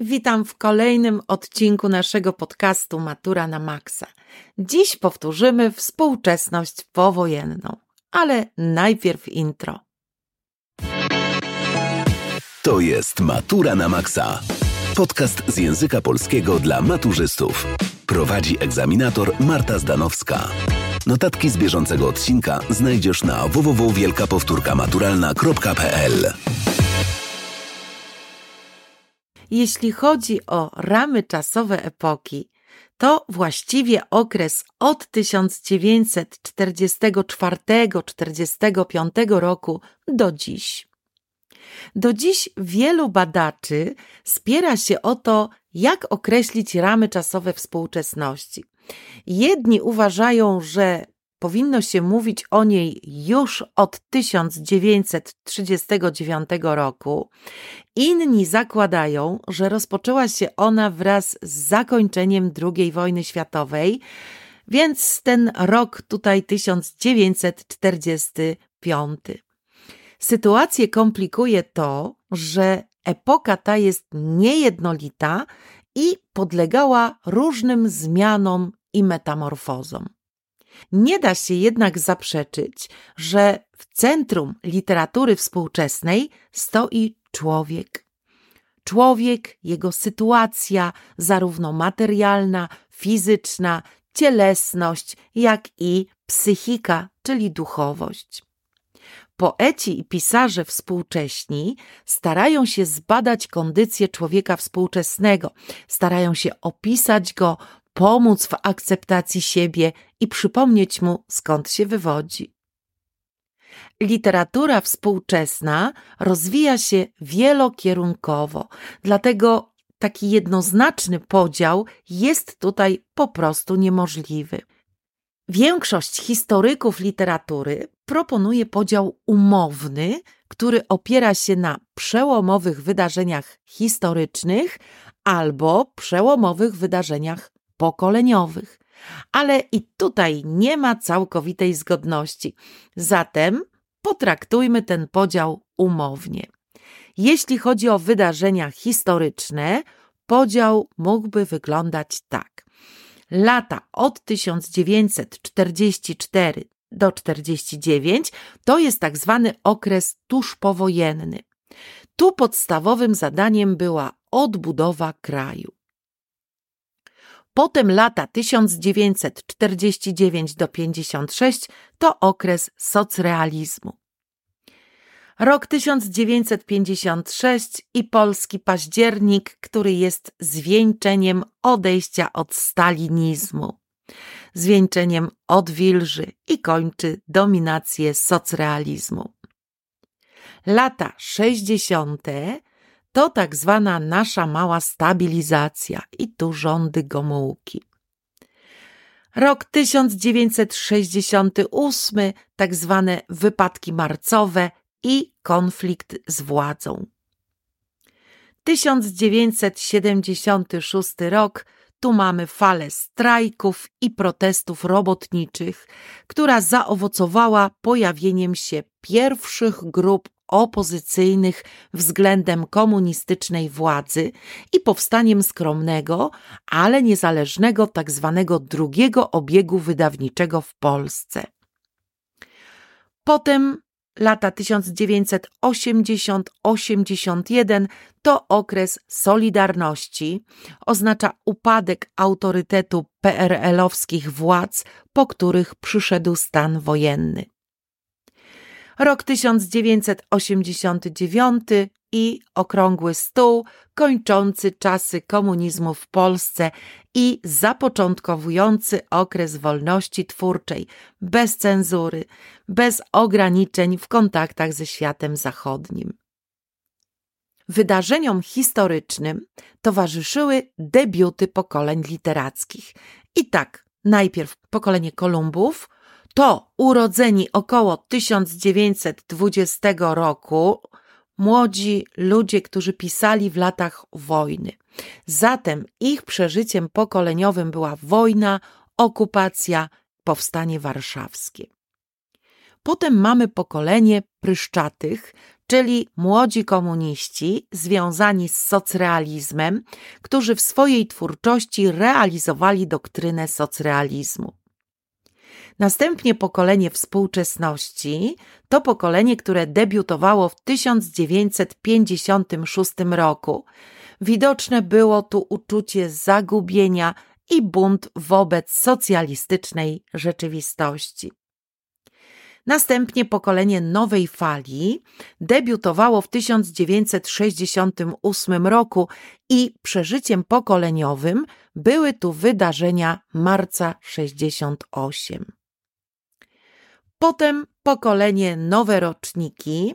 Witam w kolejnym odcinku naszego podcastu Matura na Maxa. Dziś powtórzymy współczesność powojenną, ale najpierw intro. To jest Matura na Maxa. Podcast z języka polskiego dla maturzystów. Prowadzi egzaminator Marta Zdanowska. Notatki z bieżącego odcinka znajdziesz na www.wielkapowtórkamaturalna.pl Jeśli chodzi o ramy czasowe epoki, to właściwie okres od 1944-45 roku do dziś. Do dziś wielu badaczy spiera się o to, jak określić ramy czasowe współczesności. Jedni uważają, że powinno się mówić o niej już od 1939 roku. Inni zakładają, że rozpoczęła się ona wraz z zakończeniem II wojny światowej, więc ten rok tutaj 1945. Sytuację komplikuje to, że epoka ta jest niejednolita i podlegała różnym zmianom i metamorfozom. Nie da się jednak zaprzeczyć, że w centrum literatury współczesnej stoi człowiek. Człowiek, jego sytuacja, zarówno materialna, fizyczna, cielesność, jak i psychika, czyli duchowość. Poeci i pisarze współcześni starają się zbadać kondycję człowieka współczesnego, starają się opisać go, pomóc w akceptacji siebie i przypomnieć mu, skąd się wywodzi. Literatura współczesna rozwija się wielokierunkowo, dlatego taki jednoznaczny podział jest tutaj po prostu niemożliwy. Większość historyków literatury proponuje podział umowny, który opiera się na przełomowych wydarzeniach historycznych albo przełomowych wydarzeniach pokoleniowych. Ale i tutaj nie ma całkowitej zgodności. Zatem potraktujmy ten podział umownie. Jeśli chodzi o wydarzenia historyczne, podział mógłby wyglądać tak. Lata od 1944 do 49 to jest tak zwany okres tuż powojenny. Tu podstawowym zadaniem była odbudowa kraju. Potem lata 1949 do 56 to okres socrealizmu. Rok 1956 i polski październik, który jest zwieńczeniem odejścia od stalinizmu, zwieńczeniem odwilży i kończy dominację socrealizmu. Lata 60 to tak zwana nasza mała stabilizacja i tu rządy Gomułki. Rok 1968, tak zwane wypadki marcowe i konflikt z władzą. 1976 rok, tu mamy falę strajków i protestów robotniczych, która zaowocowała pojawieniem się pierwszych grup opozycyjnych względem komunistycznej władzy i powstaniem skromnego, ale niezależnego tak zwanego drugiego obiegu wydawniczego w Polsce. Potem lata 1980-81 to okres Solidarności, oznacza upadek autorytetu PRL-owskich władz, po których przyszedł stan wojenny rok 1989 i okrągły stół kończący czasy komunizmu w Polsce i zapoczątkowujący okres wolności twórczej, bez cenzury, bez ograniczeń w kontaktach ze światem zachodnim. Wydarzeniom historycznym towarzyszyły debiuty pokoleń literackich. I tak, najpierw pokolenie Kolumbów, to urodzeni około 1920 roku młodzi ludzie, którzy pisali w latach wojny. Zatem ich przeżyciem pokoleniowym była wojna, okupacja, powstanie warszawskie. Potem mamy pokolenie pryszczatych, czyli młodzi komuniści związani z socrealizmem, którzy w swojej twórczości realizowali doktrynę socrealizmu. Następnie pokolenie współczesności to pokolenie, które debiutowało w 1956 roku. Widoczne było tu uczucie zagubienia i bunt wobec socjalistycznej rzeczywistości. Następnie pokolenie nowej fali debiutowało w 1968 roku i przeżyciem pokoleniowym były tu wydarzenia marca 68. Potem pokolenie nowe roczniki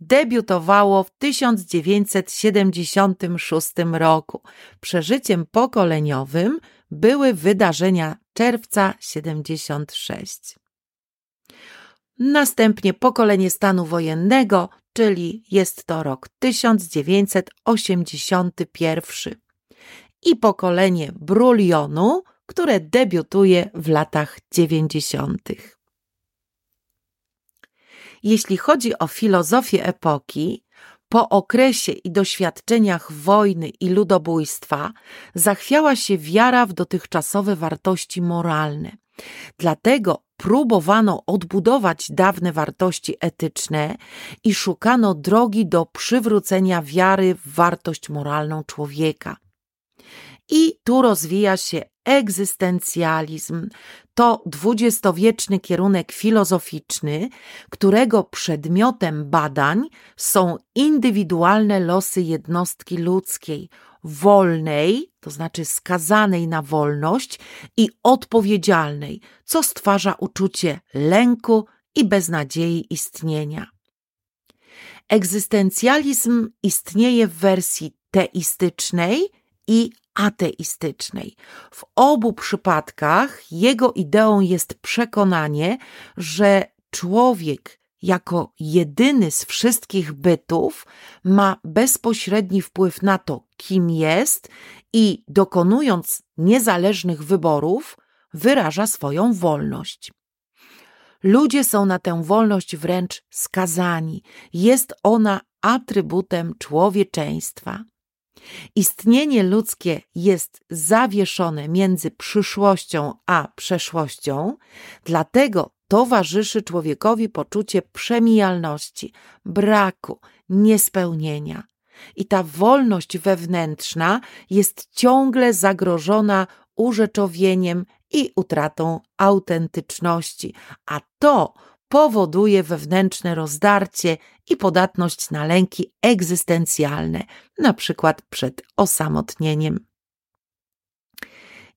debiutowało w 1976 roku. Przeżyciem pokoleniowym były wydarzenia czerwca 76. Następnie pokolenie stanu wojennego, czyli jest to rok 1981. I pokolenie brulionu, które debiutuje w latach 90. Jeśli chodzi o filozofię epoki, po okresie i doświadczeniach wojny i ludobójstwa zachwiała się wiara w dotychczasowe wartości moralne. Dlatego próbowano odbudować dawne wartości etyczne i szukano drogi do przywrócenia wiary w wartość moralną człowieka. I tu rozwija się egzystencjalizm. To dwudziestowieczny kierunek filozoficzny, którego przedmiotem badań są indywidualne losy jednostki ludzkiej, wolnej, to znaczy skazanej na wolność i odpowiedzialnej, co stwarza uczucie lęku i beznadziei istnienia. Egzystencjalizm istnieje w wersji teistycznej i ateistycznej. W obu przypadkach jego ideą jest przekonanie, że człowiek jako jedyny z wszystkich bytów ma bezpośredni wpływ na to, kim jest i dokonując niezależnych wyborów, wyraża swoją wolność. Ludzie są na tę wolność wręcz skazani. Jest ona atrybutem człowieczeństwa. Istnienie ludzkie jest zawieszone między przyszłością a przeszłością, dlatego towarzyszy człowiekowi poczucie przemijalności, braku, niespełnienia. I ta wolność wewnętrzna jest ciągle zagrożona urzeczowieniem i utratą autentyczności, a to powoduje wewnętrzne rozdarcie i podatność na lęki egzystencjalne, na przykład przed osamotnieniem.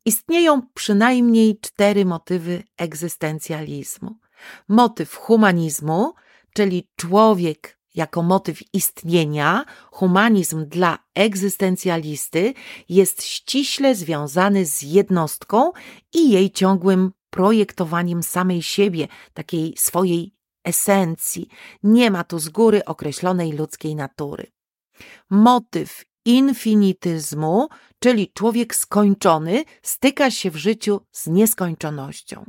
Istnieją przynajmniej cztery motywy egzystencjalizmu. Motyw humanizmu, czyli człowiek jako motyw istnienia, humanizm dla egzystencjalisty jest ściśle związany z jednostką i jej ciągłym projektowaniem samej siebie, takiej swojej esencji. Nie ma tu z góry określonej ludzkiej natury. Motyw infinityzmu, czyli człowiek skończony, styka się w życiu z nieskończonością.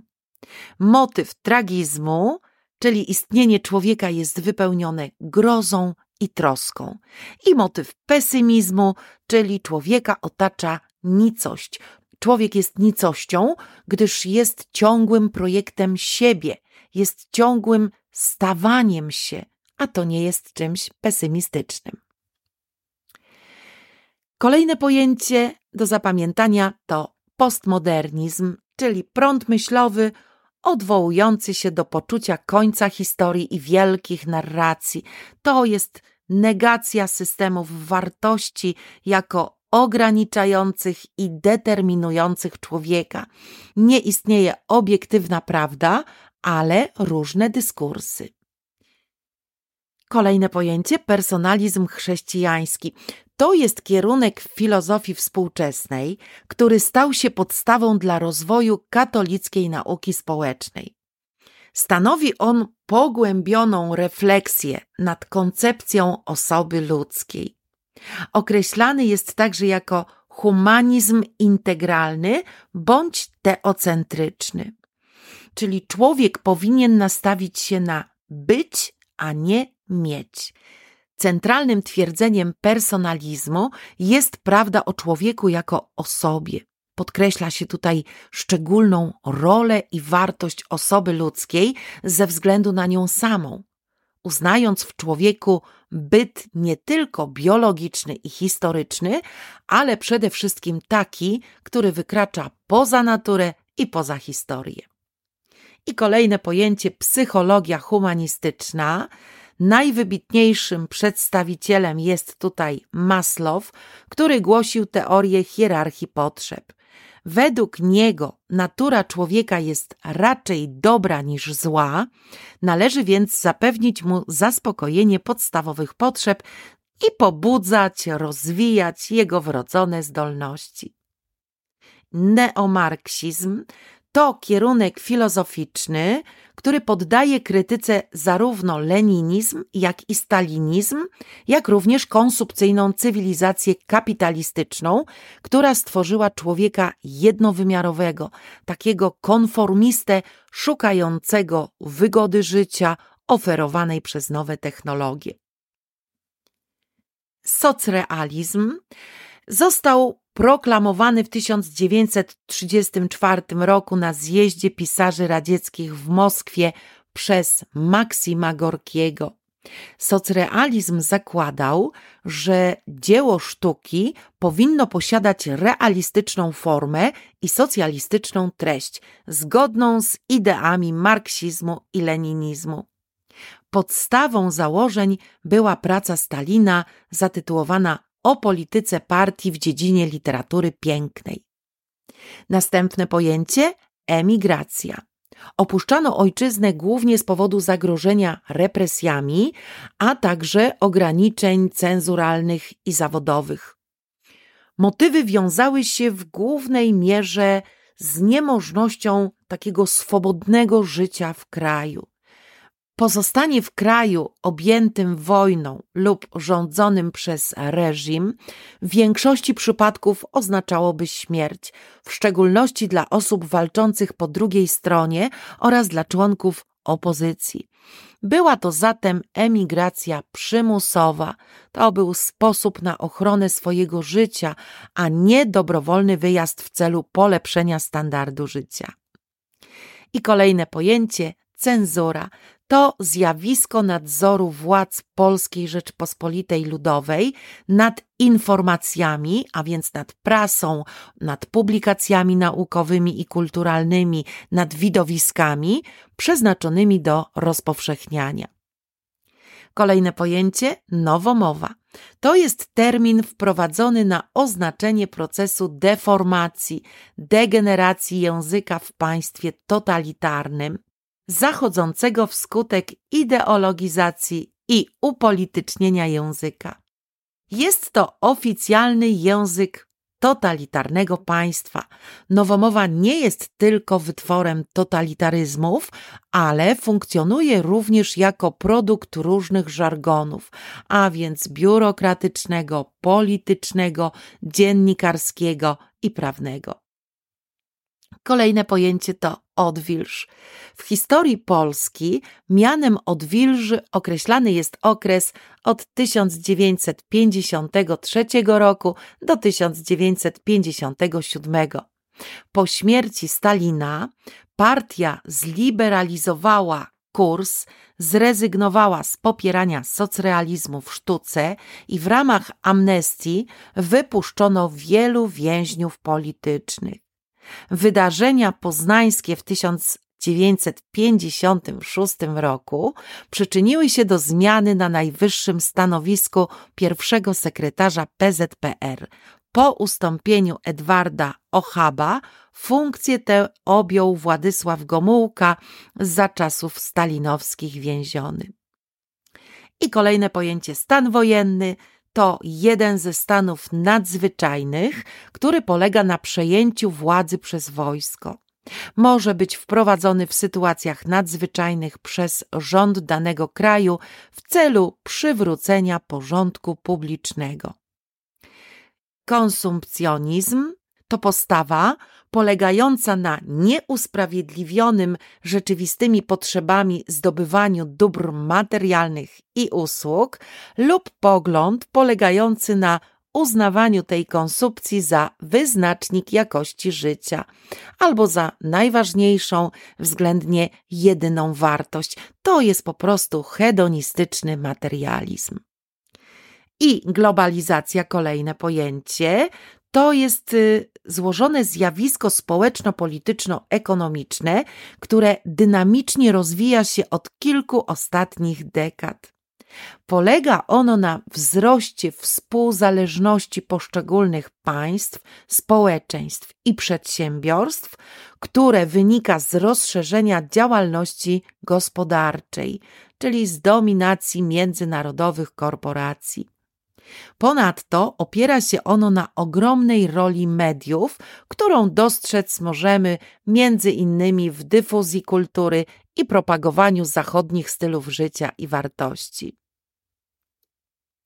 Motyw tragizmu, czyli istnienie człowieka jest wypełnione grozą i troską. I motyw pesymizmu, czyli człowieka otacza nicość. Człowiek jest nicością, gdyż jest ciągłym projektem siebie, jest ciągłym stawaniem się, a to nie jest czymś pesymistycznym. Kolejne pojęcie do zapamiętania to postmodernizm, czyli prąd myślowy odwołujący się do poczucia końca historii i wielkich narracji. To jest negacja systemów wartości jako ograniczających i determinujących człowieka. Nie istnieje obiektywna prawda, ale różne dyskursy. Kolejne pojęcie personalizm chrześcijański. To jest kierunek filozofii współczesnej, który stał się podstawą dla rozwoju katolickiej nauki społecznej. Stanowi on pogłębioną refleksję nad koncepcją osoby ludzkiej. Określany jest także jako humanizm integralny bądź teocentryczny. Czyli człowiek powinien nastawić się na być, a nie mieć. Centralnym twierdzeniem personalizmu jest prawda o człowieku jako osobie. Podkreśla się tutaj szczególną rolę i wartość osoby ludzkiej ze względu na nią samą, uznając w człowieku byt nie tylko biologiczny i historyczny, ale przede wszystkim taki, który wykracza poza naturę i poza historię. I kolejne pojęcie psychologia humanistyczna. Najwybitniejszym przedstawicielem jest tutaj Maslow, który głosił teorię hierarchii potrzeb. Według niego natura człowieka jest raczej dobra niż zła, należy więc zapewnić mu zaspokojenie podstawowych potrzeb i pobudzać, rozwijać jego wrodzone zdolności. Neomarksizm to kierunek filozoficzny, który poddaje krytyce zarówno leninizm, jak i stalinizm, jak również konsumpcyjną cywilizację kapitalistyczną, która stworzyła człowieka jednowymiarowego, takiego konformistę szukającego wygody życia oferowanej przez nowe technologie. Socrealizm został proklamowany w 1934 roku na zjeździe pisarzy radzieckich w Moskwie przez Maksima Gorkiego. Socrealizm zakładał, że dzieło sztuki powinno posiadać realistyczną formę i socjalistyczną treść, zgodną z ideami marksizmu i leninizmu. Podstawą założeń była praca Stalina zatytułowana o polityce partii w dziedzinie literatury pięknej. Następne pojęcie emigracja. Opuszczano ojczyznę głównie z powodu zagrożenia represjami, a także ograniczeń cenzuralnych i zawodowych. Motywy wiązały się w głównej mierze z niemożnością takiego swobodnego życia w kraju. Pozostanie w kraju objętym wojną lub rządzonym przez reżim w większości przypadków oznaczałoby śmierć, w szczególności dla osób walczących po drugiej stronie oraz dla członków opozycji. Była to zatem emigracja przymusowa. To był sposób na ochronę swojego życia, a nie dobrowolny wyjazd w celu polepszenia standardu życia. I kolejne pojęcie cenzura to zjawisko nadzoru władz Polskiej Rzeczpospolitej Ludowej nad informacjami, a więc nad prasą, nad publikacjami naukowymi i kulturalnymi, nad widowiskami przeznaczonymi do rozpowszechniania. Kolejne pojęcie nowomowa. To jest termin wprowadzony na oznaczenie procesu deformacji, degeneracji języka w państwie totalitarnym, zachodzącego wskutek ideologizacji i upolitycznienia języka. Jest to oficjalny język totalitarnego państwa. Nowomowa nie jest tylko wytworem totalitaryzmów, ale funkcjonuje również jako produkt różnych żargonów, a więc biurokratycznego, politycznego, dziennikarskiego i prawnego. Kolejne pojęcie to odwilż. W historii Polski mianem odwilży określany jest okres od 1953 roku do 1957. Po śmierci Stalina partia zliberalizowała kurs, zrezygnowała z popierania socrealizmu w sztuce i w ramach amnestii wypuszczono wielu więźniów politycznych. Wydarzenia poznańskie w 1956 roku przyczyniły się do zmiany na najwyższym stanowisku pierwszego sekretarza PZPR. Po ustąpieniu Edwarda Ochaba funkcję tę objął Władysław Gomułka za czasów stalinowskich więziony. I kolejne pojęcie stan wojenny to jeden ze stanów nadzwyczajnych, który polega na przejęciu władzy przez wojsko. Może być wprowadzony w sytuacjach nadzwyczajnych przez rząd danego kraju w celu przywrócenia porządku publicznego. Konsumpcjonizm To postawa polegająca na nieusprawiedliwionym rzeczywistymi potrzebami zdobywaniu dóbr materialnych i usług lub pogląd polegający na uznawaniu tej konsumpcji za wyznacznik jakości życia albo za najważniejszą, względnie jedyną wartość. To jest po prostu hedonistyczny materializm. I globalizacja, kolejne pojęcie, to jest y, złożone zjawisko społeczno-polityczno-ekonomiczne, które dynamicznie rozwija się od kilku ostatnich dekad. Polega ono na wzroście współzależności poszczególnych państw, społeczeństw i przedsiębiorstw, które wynika z rozszerzenia działalności gospodarczej, czyli z dominacji międzynarodowych korporacji. Ponadto opiera się ono na ogromnej roli mediów, którą dostrzec możemy między innymi w dyfuzji kultury i propagowaniu zachodnich stylów życia i wartości.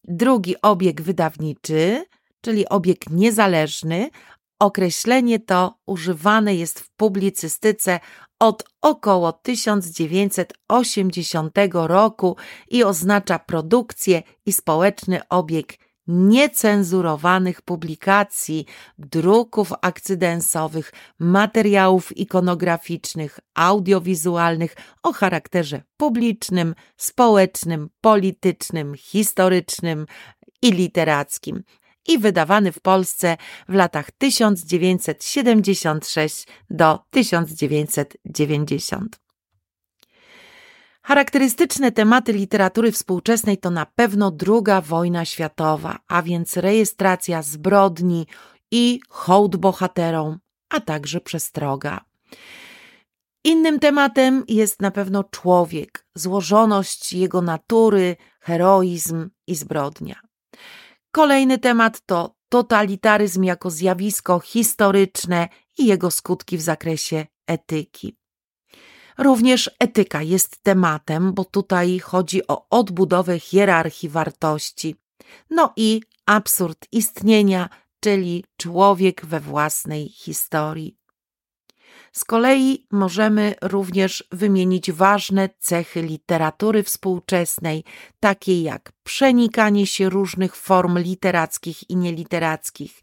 Drugi obieg wydawniczy, czyli obieg niezależny, określenie to używane jest w publicystyce od około 1980 roku i oznacza produkcję i społeczny obieg niecenzurowanych publikacji, druków akcydensowych, materiałów ikonograficznych, audiowizualnych o charakterze publicznym, społecznym, politycznym, historycznym i literackim i wydawany w Polsce w latach 1976 do 1990. Charakterystyczne tematy literatury współczesnej to na pewno II wojna światowa, a więc rejestracja zbrodni i hołd bohaterom, a także przestroga. Innym tematem jest na pewno człowiek, złożoność jego natury, heroizm i zbrodnia. Kolejny temat to totalitaryzm jako zjawisko historyczne i jego skutki w zakresie etyki. Również etyka jest tematem, bo tutaj chodzi o odbudowę hierarchii wartości. No i absurd istnienia, czyli człowiek we własnej historii. Z kolei możemy również wymienić ważne cechy literatury współczesnej, takie jak przenikanie się różnych form literackich i nieliterackich,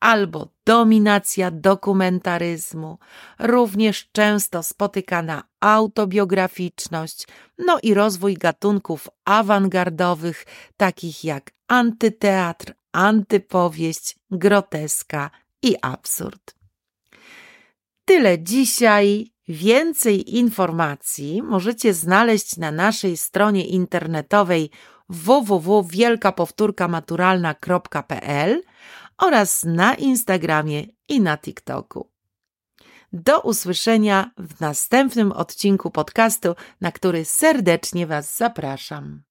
albo dominacja dokumentaryzmu, również często spotykana autobiograficzność, no i rozwój gatunków awangardowych, takich jak antyteatr, antypowieść, groteska i absurd. Tyle dzisiaj. Więcej informacji możecie znaleźć na naszej stronie internetowej www.wielkapowtórkamaturalna.pl oraz na Instagramie i na TikToku. Do usłyszenia w następnym odcinku podcastu, na który serdecznie Was zapraszam.